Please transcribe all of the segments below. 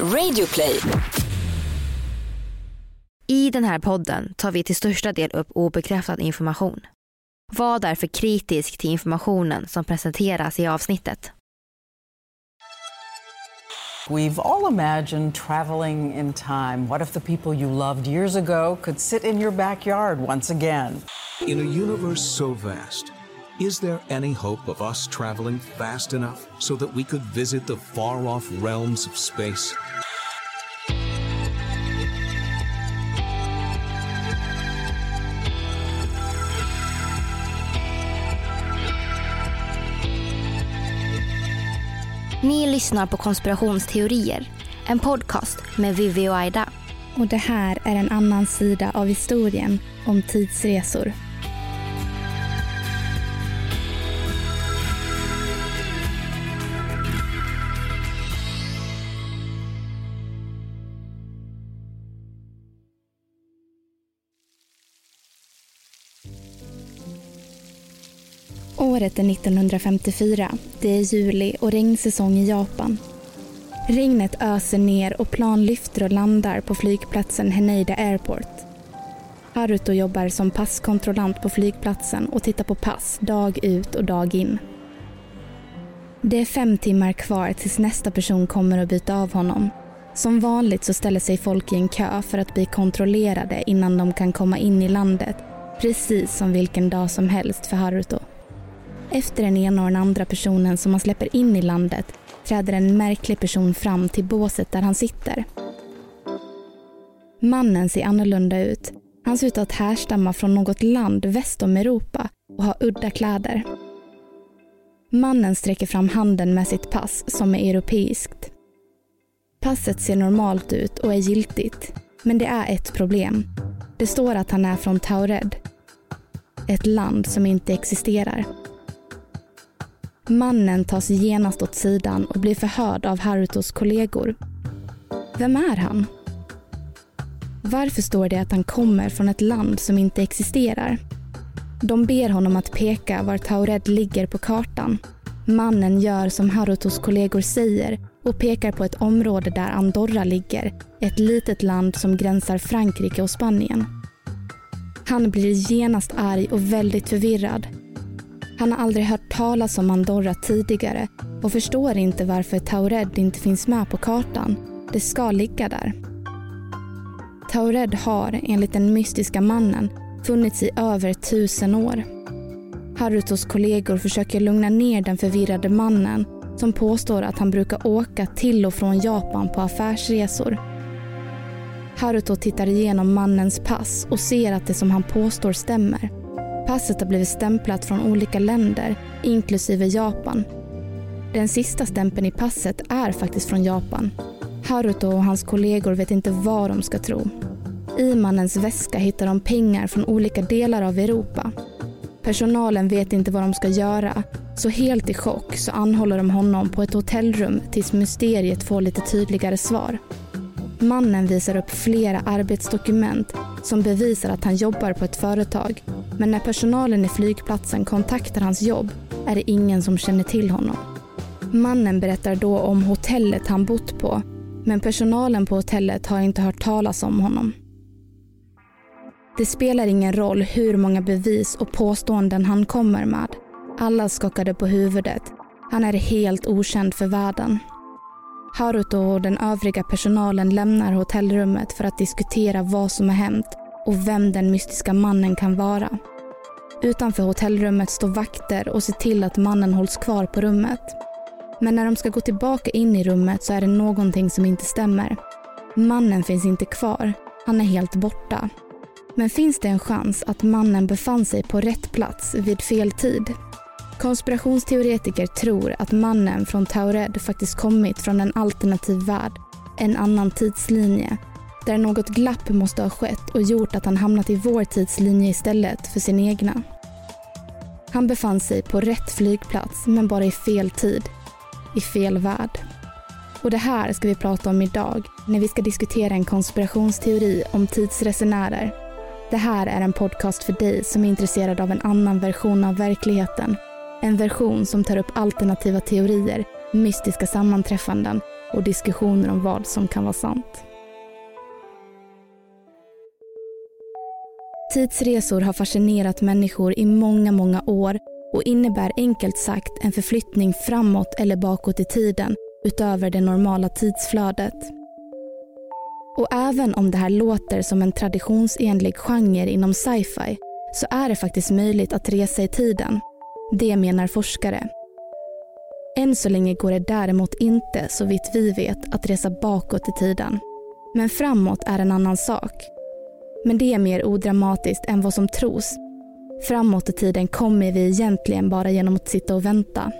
Radioplay. I den här podden tar vi till största del upp obekräftad information. Var därför kritisk till informationen som presenteras i avsnittet. We've all imagined traveling in time. What if the people you loved years ago could sit in your backyard once again? In a universe so vast, is there any hope of us traveling fast enough so that we could visit the far off realms of space? Ni lyssnar på Konspirationsteorier, en podcast med Vivi och Aida. Och det här är en annan sida av historien om tidsresor. Året är 1954. Det är juli och regnsäsong i Japan. Regnet öser ner och plan lyfter och landar på flygplatsen Haneda Airport. Haruto jobbar som passkontrollant på flygplatsen och tittar på pass dag ut och dag in. Det är fem timmar kvar tills nästa person kommer och byta av honom. Som vanligt så ställer sig folk i en kö för att bli kontrollerade innan de kan komma in i landet, precis som vilken dag som helst för Haruto. Efter den ena och den andra personen som man släpper in i landet träder en märklig person fram till båset där han sitter. Mannen ser annorlunda ut. Han ser ut att härstamma från något land väst om Europa och har udda kläder. Mannen sträcker fram handen med sitt pass som är europeiskt. Passet ser normalt ut och är giltigt, men det är ett problem. Det står att han är från Taured. Ett land som inte existerar. Mannen tas genast åt sidan och blir förhörd av Harutos kollegor. Vem är han? Varför står det att han kommer från ett land som inte existerar? De ber honom att peka var Taured ligger på kartan. Mannen gör som Harutos kollegor säger och pekar på ett område där Andorra ligger, ett litet land som gränsar Frankrike och Spanien. Han blir genast arg och väldigt förvirrad han har aldrig hört talas om Andorra tidigare och förstår inte varför Taured inte finns med på kartan. Det ska ligga där. Taured har, enligt den mystiska mannen, funnits i över tusen år. Harutos kollegor försöker lugna ner den förvirrade mannen som påstår att han brukar åka till och från Japan på affärsresor. Haruto tittar igenom mannens pass och ser att det som han påstår stämmer. Passet har blivit stämplat från olika länder, inklusive Japan. Den sista stämpeln i passet är faktiskt från Japan. Haruto och hans kollegor vet inte vad de ska tro. I mannens väska hittar de pengar från olika delar av Europa. Personalen vet inte vad de ska göra, så helt i chock så anhåller de honom på ett hotellrum tills mysteriet får lite tydligare svar. Mannen visar upp flera arbetsdokument som bevisar att han jobbar på ett företag. Men när personalen i flygplatsen kontaktar hans jobb är det ingen som känner till honom. Mannen berättar då om hotellet han bott på men personalen på hotellet har inte hört talas om honom. Det spelar ingen roll hur många bevis och påståenden han kommer med. Alla skakade på huvudet. Han är helt okänd för världen. Haruto och den övriga personalen lämnar hotellrummet för att diskutera vad som har hänt och vem den mystiska mannen kan vara. Utanför hotellrummet står vakter och ser till att mannen hålls kvar på rummet. Men när de ska gå tillbaka in i rummet så är det någonting som inte stämmer. Mannen finns inte kvar. Han är helt borta. Men finns det en chans att mannen befann sig på rätt plats vid fel tid? Konspirationsteoretiker tror att mannen från Taured faktiskt kommit från en alternativ värld, en annan tidslinje, där något glapp måste ha skett och gjort att han hamnat i vår tidslinje istället för sin egna. Han befann sig på rätt flygplats men bara i fel tid, i fel värld. Och det här ska vi prata om idag när vi ska diskutera en konspirationsteori om tidsresenärer. Det här är en podcast för dig som är intresserad av en annan version av verkligheten en version som tar upp alternativa teorier, mystiska sammanträffanden, och diskussioner om vad som kan vara sant. Tidsresor har fascinerat människor i många, många år och innebär enkelt sagt en förflyttning framåt eller bakåt i tiden utöver det normala tidsflödet. Och även om det här låter som en traditionsenlig genre inom sci-fi så är det faktiskt möjligt att resa i tiden. Det menar forskare. Än så länge går det däremot inte, så vitt vi vet, att resa bakåt i tiden. Men framåt är en annan sak. Men det är mer odramatiskt än vad som tros. Framåt i tiden kommer vi egentligen bara genom att sitta och vänta.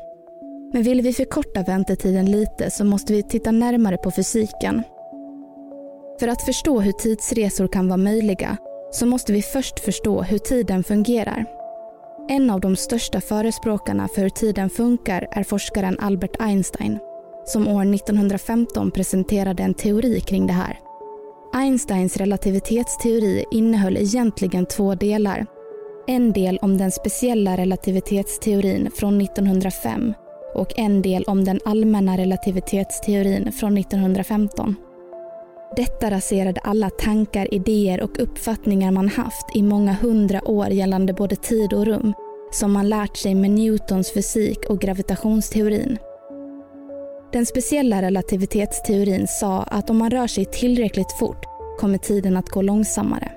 Men vill vi förkorta väntetiden lite så måste vi titta närmare på fysiken. För att förstå hur tidsresor kan vara möjliga så måste vi först förstå hur tiden fungerar. En av de största förespråkarna för hur tiden funkar är forskaren Albert Einstein som år 1915 presenterade en teori kring det här. Einsteins relativitetsteori innehöll egentligen två delar. En del om den speciella relativitetsteorin från 1905 och en del om den allmänna relativitetsteorin från 1915. Detta raserade alla tankar, idéer och uppfattningar man haft i många hundra år gällande både tid och rum som man lärt sig med Newtons fysik och gravitationsteorin. Den speciella relativitetsteorin sa att om man rör sig tillräckligt fort kommer tiden att gå långsammare.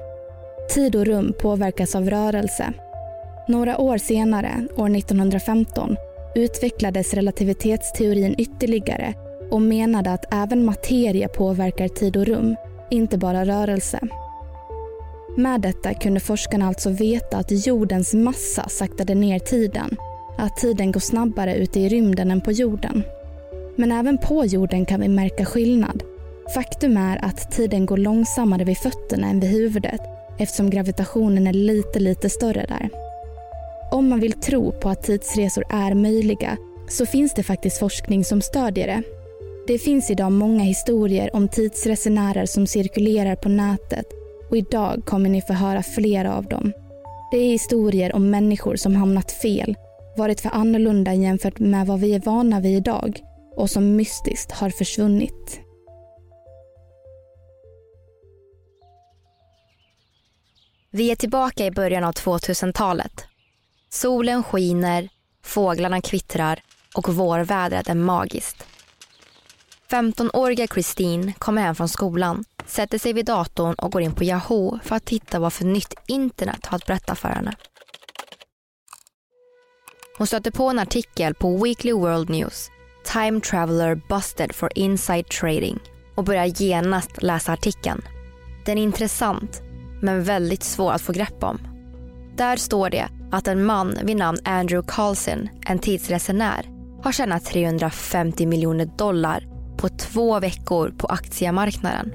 Tid och rum påverkas av rörelse. Några år senare, år 1915, utvecklades relativitetsteorin ytterligare och menade att även materia påverkar tid och rum, inte bara rörelse. Med detta kunde forskarna alltså veta att jordens massa saktade ner tiden, att tiden går snabbare ute i rymden än på jorden. Men även på jorden kan vi märka skillnad. Faktum är att tiden går långsammare vid fötterna än vid huvudet eftersom gravitationen är lite, lite större där. Om man vill tro på att tidsresor är möjliga så finns det faktiskt forskning som stödjer det. Det finns idag många historier om tidsresenärer som cirkulerar på nätet och idag kommer ni få höra flera av dem. Det är historier om människor som hamnat fel, varit för annorlunda jämfört med vad vi är vana vid idag och som mystiskt har försvunnit. Vi är tillbaka i början av 2000-talet. Solen skiner, fåglarna kvittrar och vårvädret är magiskt. 15-åriga Christine kommer hem från skolan, sätter sig vid datorn och går in på Yahoo för att titta vad för nytt internet har att berätta för henne. Hon stöter på en artikel på Weekly World News, Time Traveler Busted for Inside Trading och börjar genast läsa artikeln. Den är intressant, men väldigt svår att få grepp om. Där står det att en man vid namn Andrew Carlson, en tidsresenär, har tjänat 350 miljoner dollar på två veckor på aktiemarknaden.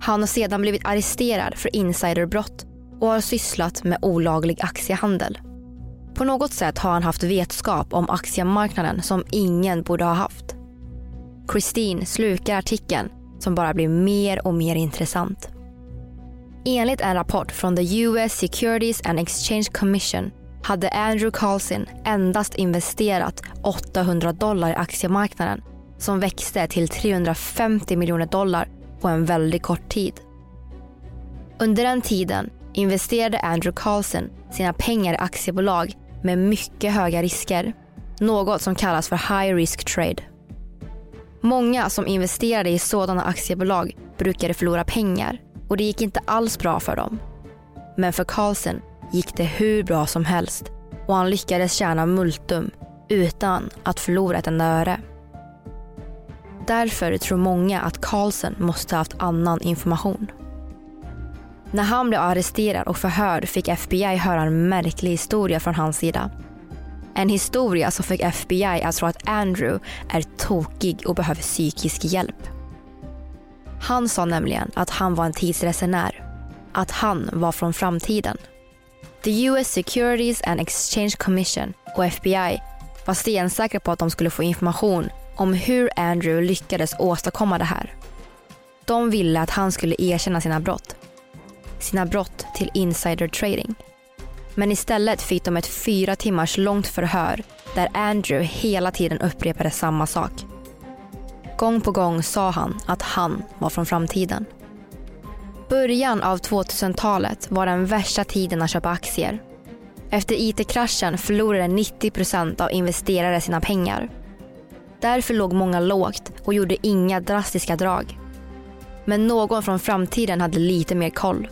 Han har sedan blivit arresterad för insiderbrott och har sysslat med olaglig aktiehandel. På något sätt har han haft vetskap om aktiemarknaden som ingen borde ha haft. Christine slukar artikeln som bara blir mer och mer intressant. Enligt en rapport från the US Securities and Exchange Commission hade Andrew Carlson endast investerat 800 dollar i aktiemarknaden som växte till 350 miljoner dollar på en väldigt kort tid. Under den tiden investerade Andrew Carlson sina pengar i aktiebolag med mycket höga risker. Något som kallas för high risk trade. Många som investerade i sådana aktiebolag brukade förlora pengar och det gick inte alls bra för dem. Men för Carlsen gick det hur bra som helst och han lyckades tjäna multum utan att förlora ett enda öre. Därför tror många att Carlsen måste ha haft annan information. När han blev arresterad och förhörd fick FBI höra en märklig historia från hans sida. En historia som fick FBI att tro att Andrew är tokig och behöver psykisk hjälp. Han sa nämligen att han var en tidsresenär. Att han var från framtiden. The US Securities and Exchange Commission och FBI var stensäkra på att de skulle få information om hur Andrew lyckades åstadkomma det här. De ville att han skulle erkänna sina brott. Sina brott till insider trading. Men istället fick de ett fyra timmars långt förhör där Andrew hela tiden upprepade samma sak. Gång på gång sa han att han var från framtiden. Början av 2000-talet var den värsta tiden att köpa aktier. Efter IT-kraschen förlorade 90% av investerare sina pengar. Därför låg många lågt och gjorde inga drastiska drag. Men någon från framtiden hade lite mer koll.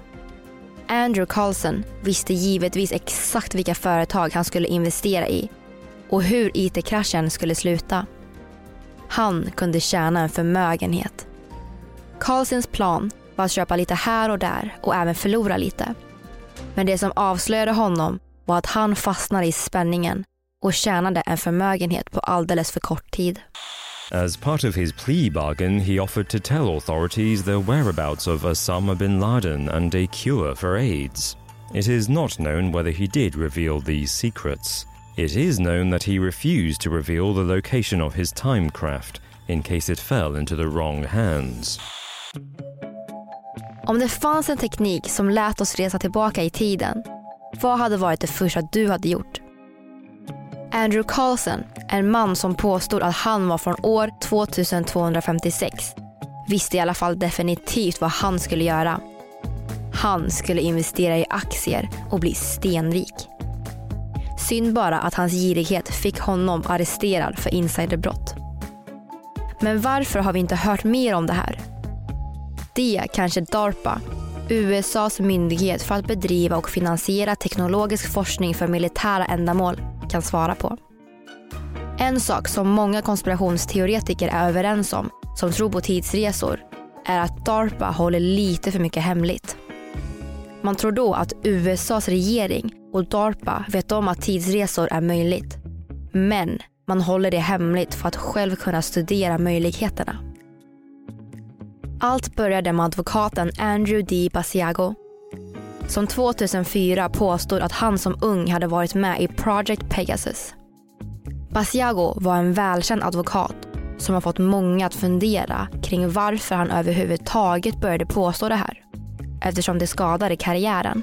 Andrew Carlson visste givetvis exakt vilka företag han skulle investera i och hur IT-kraschen skulle sluta. Han kunde tjäna en förmögenhet. Carlsons plan var att köpa lite här och där och även förlora lite. Men det som avslöjade honom var att han fastnade i spänningen och tjänade en förmögenhet på alldeles för kort tid. As part of his plea bargain, he offered to tell authorities the whereabouts of Osama bin Laden and a cure for AIDS. It is not known whether he did reveal these secrets. It is known that he refused to reveal the location of his timecraft in case it fell into the wrong hands. Om det fanns en teknik som lät oss resa tillbaka i tiden, vad hade varit det första du hade gjort? Andrew Carlson, en man som påstod att han var från år 2256, visste i alla fall definitivt vad han skulle göra. Han skulle investera i aktier och bli stenrik. Synd bara att hans girighet fick honom arresterad för insiderbrott. Men varför har vi inte hört mer om det här? Det kanske DARPA, USAs myndighet för att bedriva och finansiera teknologisk forskning för militära ändamål, kan svara på. En sak som många konspirationsteoretiker är överens om, som tror på tidsresor, är att DARPA håller lite för mycket hemligt. Man tror då att USAs regering och DARPA vet om att tidsresor är möjligt. Men man håller det hemligt för att själv kunna studera möjligheterna. Allt började med advokaten Andrew D. Basiago som 2004 påstod att han som ung hade varit med i Project Pegasus. Basiago var en välkänd advokat som har fått många att fundera kring varför han överhuvudtaget började påstå det här eftersom det skadade karriären.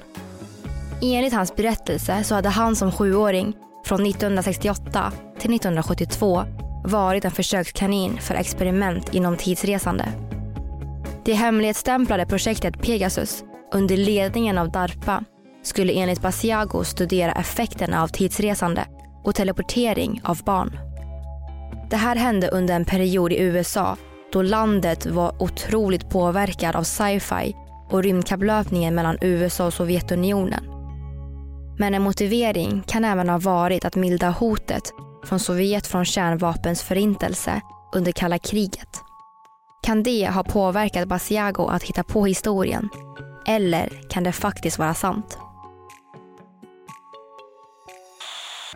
Enligt hans berättelse så hade han som sjuåring från 1968 till 1972 varit en försökskanin för experiment inom tidsresande. Det hemlighetsstämplade projektet Pegasus under ledningen av DARPA skulle enligt Basiago studera effekterna av tidsresande och teleportering av barn. Det här hände under en period i USA då landet var otroligt påverkad av sci-fi och rymdkapplöpningen mellan USA och Sovjetunionen. Men en motivering kan även ha varit att milda hotet från Sovjet från kärnvapens förintelse under kalla kriget. Kan det ha påverkat Basiago att hitta på historien? Eller kan det faktiskt vara sant?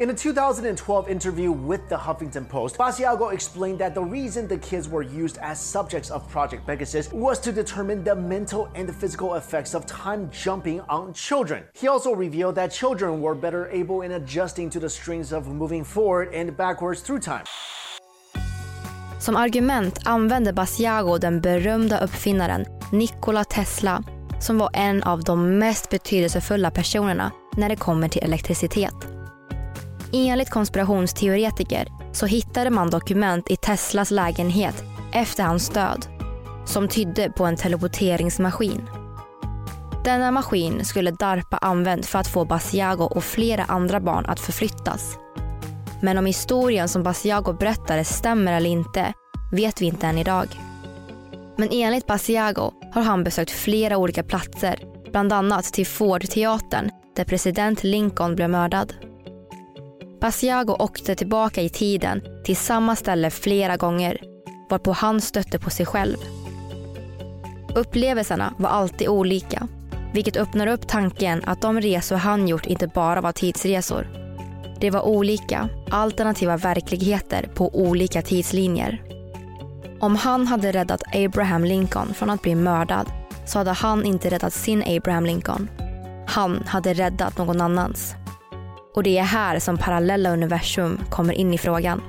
In a 2012 interview with the Huffington Post, Basiago explained that the reason the kids were used as subjects of Project Pegasus was to determine the mental and the physical effects of time jumping on children. He also revealed that children were better able in adjusting to the strings of moving forward and backwards through time. Som argument använde Basiago den berömda uppfinnaren Nikola Tesla som var en av de mest betydelsefulla personerna när det kommer till elektricitet. Enligt konspirationsteoretiker så hittade man dokument i Teslas lägenhet efter hans död som tydde på en teleporteringsmaskin. Denna maskin skulle DARPA använt för att få Basiago och flera andra barn att förflyttas. Men om historien som Basiago berättade stämmer eller inte vet vi inte än idag. Men enligt Basiago har han besökt flera olika platser, bland annat till Ford-teatern där president Lincoln blev mördad. Basiago åkte tillbaka i tiden till samma ställe flera gånger varpå han stötte på sig själv. Upplevelserna var alltid olika vilket öppnar upp tanken att de resor han gjort inte bara var tidsresor. Det var olika, alternativa verkligheter på olika tidslinjer. Om han hade räddat Abraham Lincoln från att bli mördad så hade han inte räddat sin Abraham Lincoln. Han hade räddat någon annans. Och det är här som parallella universum kommer in i frågan.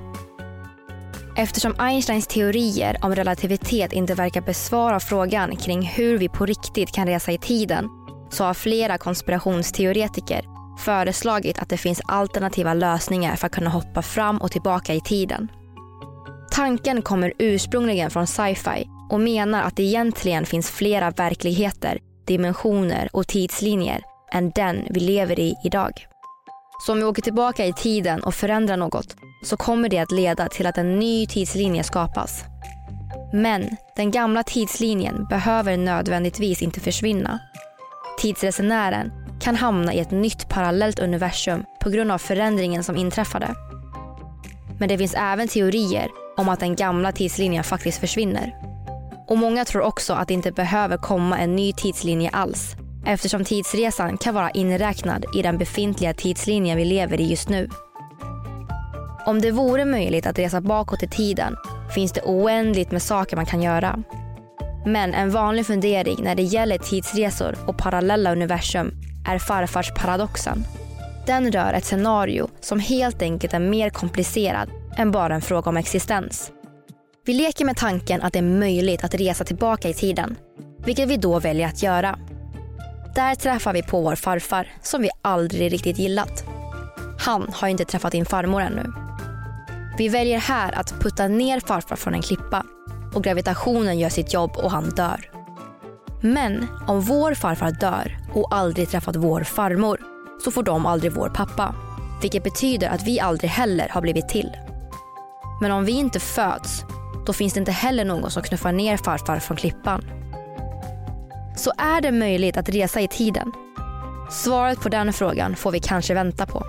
Eftersom Einsteins teorier om relativitet inte verkar besvara frågan kring hur vi på riktigt kan resa i tiden så har flera konspirationsteoretiker föreslagit att det finns alternativa lösningar för att kunna hoppa fram och tillbaka i tiden. Tanken kommer ursprungligen från sci-fi och menar att det egentligen finns flera verkligheter, dimensioner och tidslinjer än den vi lever i idag. Så om vi åker tillbaka i tiden och förändrar något så kommer det att leda till att en ny tidslinje skapas. Men den gamla tidslinjen behöver nödvändigtvis inte försvinna. Tidsresenären kan hamna i ett nytt parallellt universum på grund av förändringen som inträffade. Men det finns även teorier om att den gamla tidslinjen faktiskt försvinner. Och många tror också att det inte behöver komma en ny tidslinje alls eftersom tidsresan kan vara inräknad i den befintliga tidslinjen vi lever i just nu. Om det vore möjligt att resa bakåt i tiden finns det oändligt med saker man kan göra. Men en vanlig fundering när det gäller tidsresor och parallella universum är farfarsparadoxen. Den rör ett scenario som helt enkelt är mer komplicerad än bara en fråga om existens. Vi leker med tanken att det är möjligt att resa tillbaka i tiden, vilket vi då väljer att göra. Där träffar vi på vår farfar som vi aldrig riktigt gillat. Han har inte träffat din farmor ännu. Vi väljer här att putta ner farfar från en klippa och gravitationen gör sitt jobb och han dör. Men om vår farfar dör och aldrig träffat vår farmor så får de aldrig vår pappa. Vilket betyder att vi aldrig heller har blivit till. Men om vi inte föds, då finns det inte heller någon som knuffar ner farfar från klippan. Så är det möjligt att resa i tiden? Svaret på den frågan får vi kanske vänta på.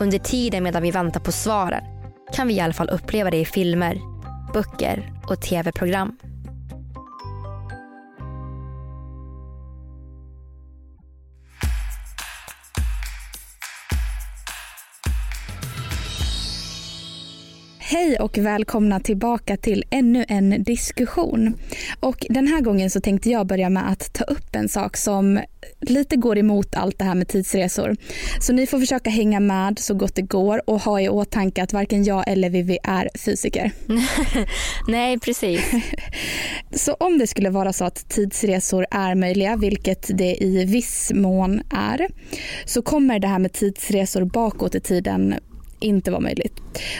Under tiden medan vi väntar på svaren kan vi i alla fall uppleva det i filmer, böcker och tv-program. Hej och välkomna tillbaka till ännu en diskussion. Och den här gången så tänkte jag börja med att ta upp en sak som lite går emot allt det här med tidsresor. Så ni får försöka hänga med så gott det går och ha i åtanke att varken jag eller Vivi är fysiker. Nej, precis. så om det skulle vara så att tidsresor är möjliga, vilket det i viss mån är, så kommer det här med tidsresor bakåt i tiden inte vara möjligt.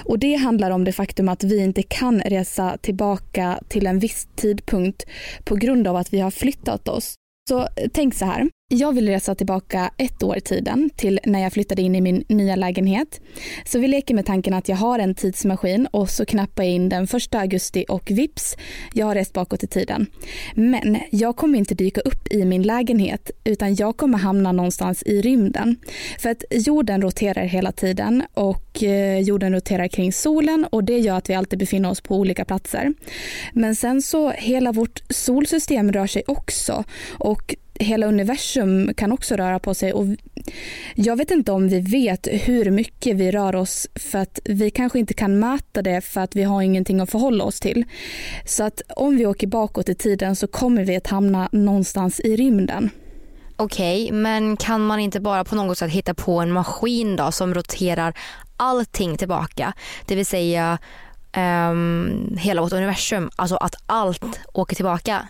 Och det handlar om det faktum att vi inte kan resa tillbaka till en viss tidpunkt på grund av att vi har flyttat oss. Så eh, tänk så här. Jag vill resa tillbaka ett år i tiden till när jag flyttade in i min nya lägenhet. Så vi leker med tanken att jag har en tidsmaskin och så knappar jag in den 1 augusti och vips, jag har rest bakåt i tiden. Men jag kommer inte dyka upp i min lägenhet utan jag kommer hamna någonstans i rymden. För att jorden roterar hela tiden och eh, jorden roterar kring solen och det gör att vi alltid befinner oss på olika platser. Men sen så hela vårt solsystem rör sig också och hela universum kan också röra på sig. Och jag vet inte om vi vet hur mycket vi rör oss för att vi kanske inte kan mäta det för att vi har ingenting att förhålla oss till. Så att om vi åker bakåt i tiden så kommer vi att hamna någonstans i rymden. Okej, okay, men kan man inte bara på något sätt hitta på en maskin då som roterar allting tillbaka? Det vill säga um, hela vårt universum, alltså att allt åker tillbaka.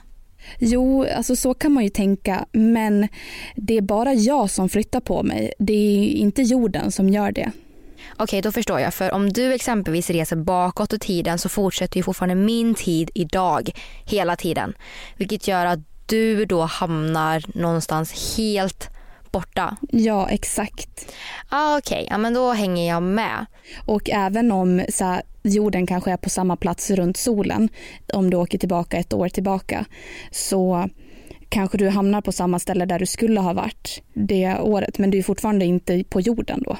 Jo, alltså så kan man ju tänka, men det är bara jag som flyttar på mig. Det är inte jorden som gör det. Okej, då förstår jag. För om du exempelvis reser bakåt i tiden så fortsätter ju fortfarande min tid idag hela tiden. Vilket gör att du då hamnar någonstans helt borta. Ja, exakt. Ah, Okej, okay. ja, men då hänger jag med. Och även om så här, jorden kanske är på samma plats runt solen, om du åker tillbaka ett år tillbaka, så kanske du hamnar på samma ställe där du skulle ha varit det året, men du är fortfarande inte på jorden då.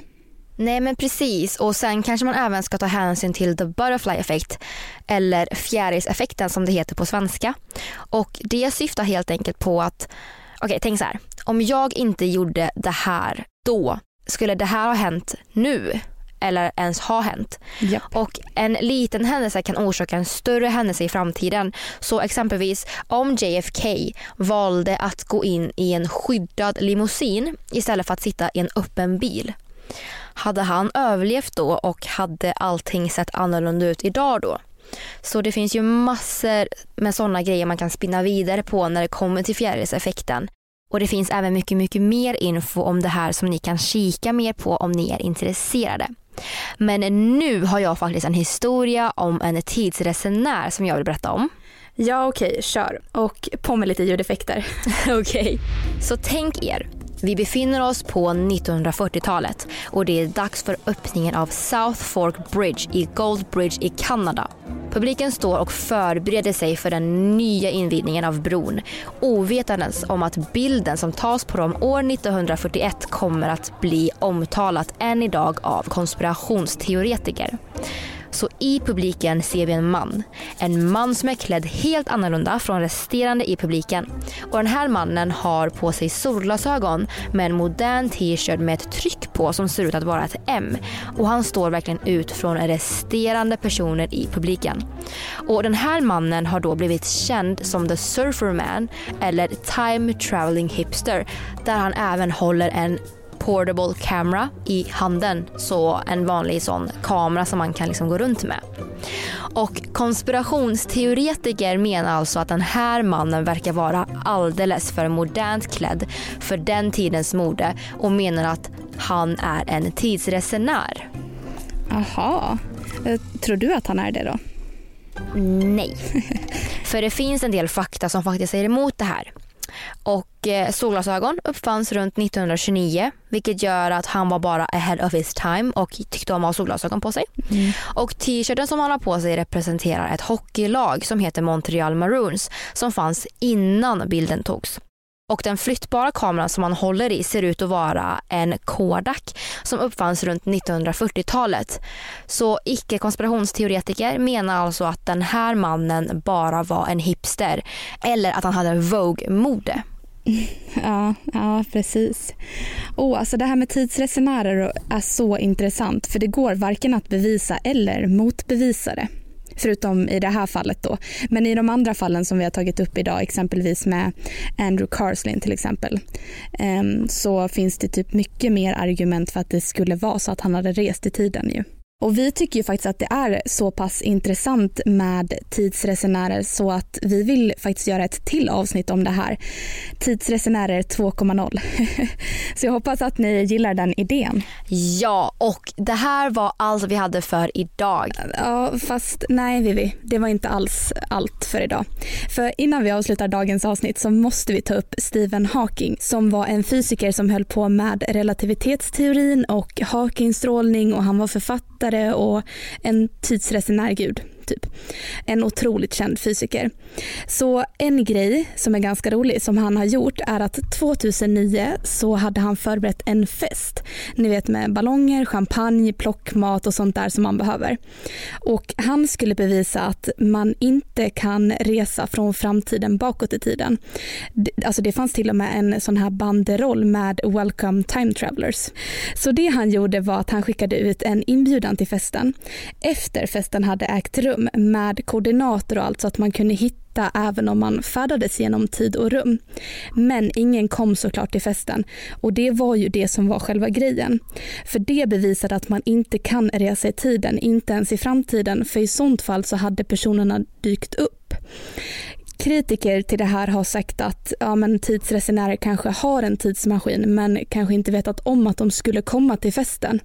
Nej men precis och sen kanske man även ska ta hänsyn till the butterfly effect eller fjärilseffekten som det heter på svenska. Och det syftar helt enkelt på att, okej okay, tänk så här, om jag inte gjorde det här då, skulle det här ha hänt nu? Eller ens ha hänt. Yep. Och en liten händelse kan orsaka en större händelse i framtiden. Så exempelvis om JFK valde att gå in i en skyddad limousin istället för att sitta i en öppen bil. Hade han överlevt då och hade allting sett annorlunda ut idag då? Så det finns ju massor med sådana grejer man kan spinna vidare på när det kommer till fjärilseffekten. Och det finns även mycket, mycket mer info om det här som ni kan kika mer på om ni är intresserade. Men nu har jag faktiskt en historia om en tidsresenär som jag vill berätta om. Ja okej, okay, kör. Och på med lite ljudeffekter. okej. Okay. Så tänk er, vi befinner oss på 1940-talet och det är dags för öppningen av South Fork Bridge i Gold Bridge i Kanada. Publiken står och förbereder sig för den nya invigningen av bron ovetandes om att bilden som tas på dem år 1941 kommer att bli omtalat än idag av konspirationsteoretiker. Så i publiken ser vi en man. En man som är klädd helt annorlunda från resterande i publiken. Och den här mannen har på sig solglasögon med en modern t-shirt med ett tryck på som ser ut att vara ett M. Och han står verkligen ut från resterande personer i publiken. Och den här mannen har då blivit känd som The Surfer Man eller Time Traveling Hipster där han även håller en portable camera i handen. Så en vanlig sån kamera som man kan liksom gå runt med. Och konspirationsteoretiker menar alltså att den här mannen verkar vara alldeles för modernt klädd för den tidens mode och menar att han är en tidsresenär. Aha. Eh, tror du att han är det då? Nej. för det finns en del fakta som faktiskt säger emot det här. Och eh, solglasögon uppfanns runt 1929 vilket gör att han var bara ahead of his time och tyckte om att ha solglasögon på sig. Mm. Och t-shirten som han har på sig representerar ett hockeylag som heter Montreal Maroons som fanns innan bilden togs. Och den flyttbara kameran som man håller i ser ut att vara en Kodak som uppfanns runt 1940-talet. Så icke-konspirationsteoretiker menar alltså att den här mannen bara var en hipster eller att han hade Vogue-mode. Ja, ja, precis. Oh, alltså det här med tidsresenärer är så intressant för det går varken att bevisa eller motbevisa det. Förutom i det här fallet då. Men i de andra fallen som vi har tagit upp idag, exempelvis med Andrew Carslin till exempel, ehm, så finns det typ mycket mer argument för att det skulle vara så att han hade rest i tiden ju. Och vi tycker ju faktiskt att det är så pass intressant med tidsresenärer så att vi vill faktiskt göra ett till avsnitt om det här. Tidsresenärer 2.0. så jag hoppas att ni gillar den idén. Ja, och det här var allt vi hade för idag. Ja, fast nej Vivi, det var inte alls allt för idag. För innan vi avslutar dagens avsnitt så måste vi ta upp Stephen Hawking som var en fysiker som höll på med relativitetsteorin och Hawkingstrålning och han var författare författare och en tidsresenär gud typ. En otroligt känd fysiker. Så en grej som är ganska rolig som han har gjort är att 2009 så hade han förberett en fest. Ni vet med ballonger, champagne, plockmat och sånt där som man behöver. Och han skulle bevisa att man inte kan resa från framtiden bakåt i tiden. Alltså det fanns till och med en sån här banderoll med Welcome Time Travelers. Så det han gjorde var att han skickade ut en inbjudan till festen. Efter festen hade ägt rum rum med koordinater och allt så att man kunde hitta även om man färdades genom tid och rum. Men ingen kom såklart till festen och det var ju det som var själva grejen. För det bevisade att man inte kan resa i tiden, inte ens i framtiden, för i sånt fall så hade personerna dykt upp kritiker till det här har sagt att ja, men tidsresenärer kanske har en tidsmaskin men kanske inte vetat om att de skulle komma till festen.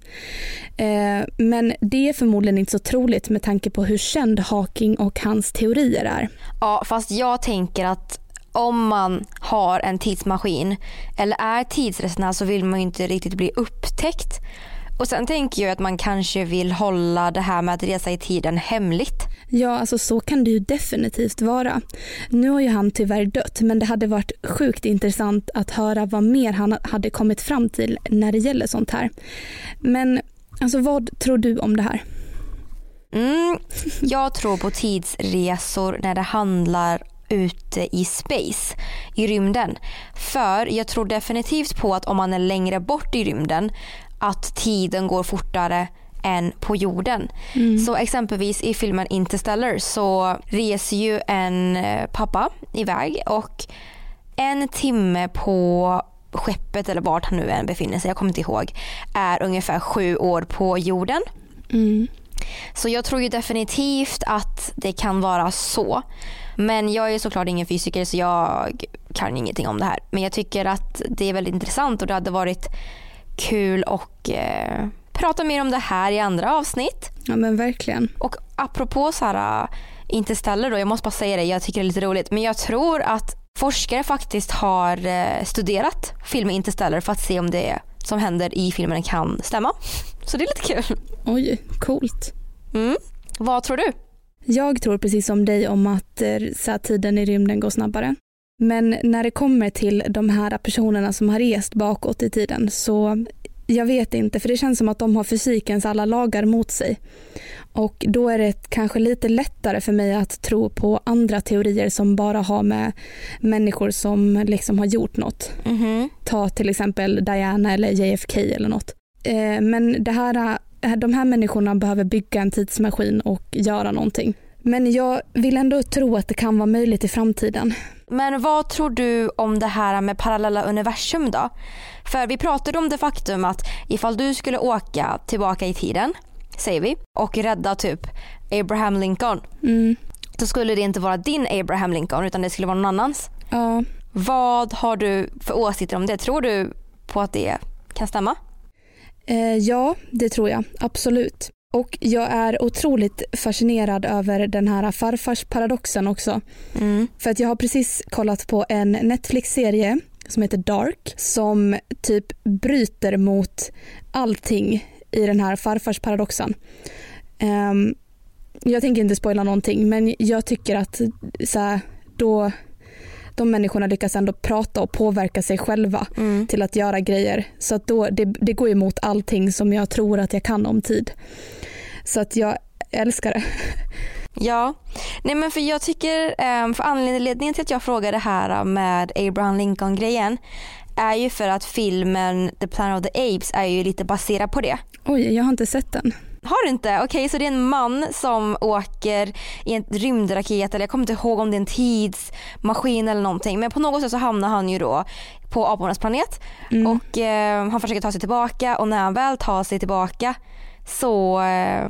Eh, men det är förmodligen inte så troligt med tanke på hur känd Hawking och hans teorier är. Ja, fast jag tänker att om man har en tidsmaskin eller är tidsresenär så vill man ju inte riktigt bli upptäckt. Och sen tänker jag att man kanske vill hålla det här med att resa i tiden hemligt. Ja, alltså så kan det ju definitivt vara. Nu har ju han tyvärr dött, men det hade varit sjukt intressant att höra vad mer han hade kommit fram till när det gäller sånt här. Men alltså vad tror du om det här? Mm, jag tror på tidsresor när det handlar ute i space, i rymden. För jag tror definitivt på att om man är längre bort i rymden att tiden går fortare än på jorden. Mm. Så exempelvis i filmen Interstellar så reser ju en eh, pappa iväg och en timme på skeppet eller vart han nu än befinner sig, jag kommer inte ihåg, är ungefär sju år på jorden. Mm. Så jag tror ju definitivt att det kan vara så. Men jag är såklart ingen fysiker så jag kan ingenting om det här. Men jag tycker att det är väldigt intressant och det hade varit kul och eh, prata mer om det här i andra avsnitt. Ja men verkligen. Och apropå så här, äh, Interstellar då, jag måste bara säga det, jag tycker det är lite roligt, men jag tror att forskare faktiskt har eh, studerat filmen Interstellar för att se om det som händer i filmen kan stämma. Så det är lite kul. Oj, coolt. Mm. Vad tror du? Jag tror precis som dig om att eh, så tiden i rymden går snabbare. Men när det kommer till de här personerna som har rest bakåt i tiden så jag vet inte, för det känns som att de har fysikens alla lagar mot sig. Och då är det kanske lite lättare för mig att tro på andra teorier som bara har med människor som liksom har gjort något. Mm-hmm. Ta till exempel Diana eller JFK eller något. Eh, men det här, eh, de här människorna behöver bygga en tidsmaskin och göra någonting. Men jag vill ändå tro att det kan vara möjligt i framtiden. Men vad tror du om det här med parallella universum då? För vi pratade om det faktum att ifall du skulle åka tillbaka i tiden, säger vi, och rädda typ Abraham Lincoln. Mm. Då skulle det inte vara din Abraham Lincoln utan det skulle vara någon annans. Ja, Vad har du för åsikter om det? Tror du på att det kan stämma? eh, ja, det tror jag absolut. Och jag är otroligt fascinerad över den här farfarsparadoxen också. Mm. För att jag har precis kollat på en Netflix-serie som heter Dark som typ bryter mot allting i den här farfarsparadoxen. Um, jag tänker inte spoila någonting men jag tycker att så här, då de människorna lyckas ändå prata och påverka sig själva Mm. till att göra grejer. Så att då, det, det går emot allting som jag tror att jag kan om tid. Så att jag älskar det. Ja, nej men för jag tycker, ehm, för anledningen till att jag frågade här med Abraham Lincoln grejen är ju för att filmen The Planet of the Apes är ju lite baserad på det. Oj, jag har inte sett den. Har du inte? Okej, så det är en man som åker i en rymdraket eller jag kommer inte ihåg om det är en tidsmaskin eller någonting. Men på något sätt så hamnar han ju då på apornas planet och eh, han försöker ta sig tillbaka och när han väl tar sig tillbaka så eh,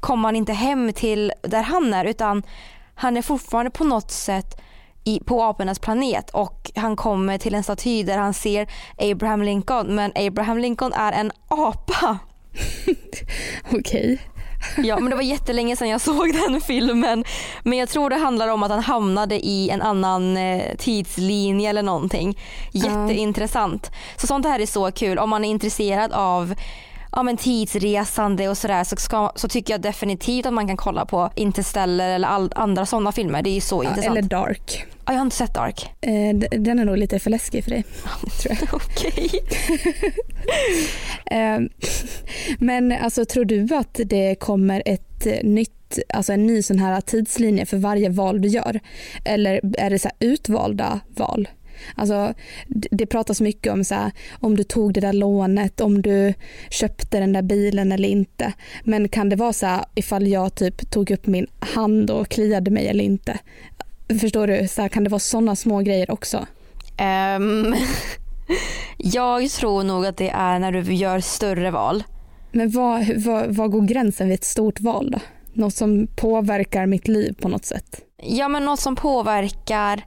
kommer han inte hem till där han är utan han är fortfarande på något sätt i, på apornas planet och han kommer till en staty där han ser Abraham Lincoln men Abraham Lincoln är en apa. Okej. Ja men det var jättelänge sedan jag såg den filmen. Men jag tror det handlar om att han hamnade i en annan eh, tidslinje eller någonting. Jätteintressant. Så sånt här är så kul. Om man är intresserad av ja, men tidsresande och sådär så, ska, så tycker jag definitivt att man kan kolla på Interstellar eller all, andra sådana filmer. Det är ju så Ja, intressant. eller Dark. Ja, jag har inte sett Dark. Eh, den är nog lite för läskig för dig. tror jag. Okej. Eh, men alltså tror du att det kommer ett eh, nytt, alltså en ny sån här tidslinje för varje val du gör? Eller är det så utvalda val? Alltså, det pratas mycket om så här, om du tog det där lånet, om du köpte den där bilen eller inte. Men kan det vara så här ifall jag typ tog upp min hand och kliade mig eller inte? Förstår du? Så här, kan det vara sådana små grejer också? Ehm, jag tror nog att det är när du gör större val. Men vad, vad, vad går gränsen vid ett stort val då? Något som påverkar mitt liv på något sätt? Ja men något som påverkar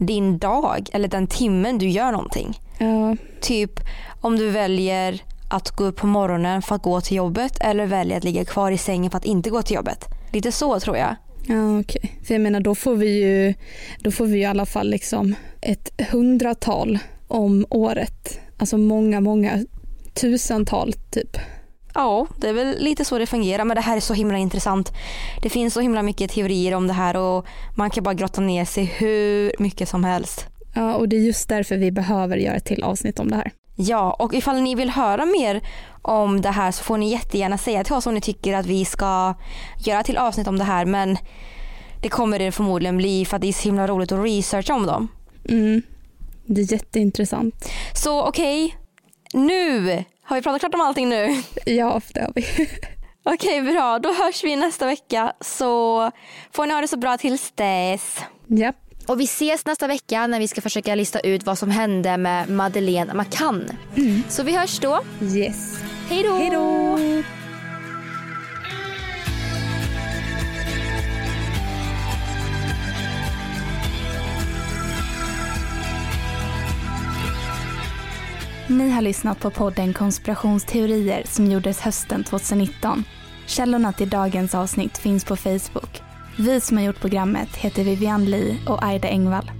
din dag eller den timmen du gör någonting. Ja, Typ om du väljer att gå upp på morgonen för att gå till jobbet eller väljer att ligga kvar i sängen för att inte gå till jobbet. Lite så tror jag. ja okej. För jag menar då får vi ju, då får vi ju i alla fall liksom ett hundratal om året. Alltså många, många tusental typ. Ja, det är väl lite så det fungerar men det här är så himla intressant. Det finns så himla mycket teorier om det här och man kan bara grotta ner sig hur mycket som helst. Ja, och det är just därför vi behöver göra ett till avsnitt om det här. Ja, och ifall ni vill höra mer om det här så får ni jättegärna säga till oss om ni tycker att vi ska göra till avsnitt om det här men det kommer det förmodligen bli för att det är så himla roligt att researcha om dem. Mm. Det är jätteintressant. Så okej, nu har vi pratat klart om allting nu. Ja, det har vi. Okej, bra. Då hörs vi nästa vecka så får ni ha det så bra tills dess. ja. Och vi ses nästa vecka när vi ska försöka lista ut vad som hände med Madeleine McCann. Så vi hörs då. Yes. Hej då! Hej då! Ni har lyssnat på podden Konspirationsteorier som gjordes hösten 2019. Källorna till dagens avsnitt finns på Facebook. Vi som har gjort programmet heter Vivian Lee och Aida Engvall.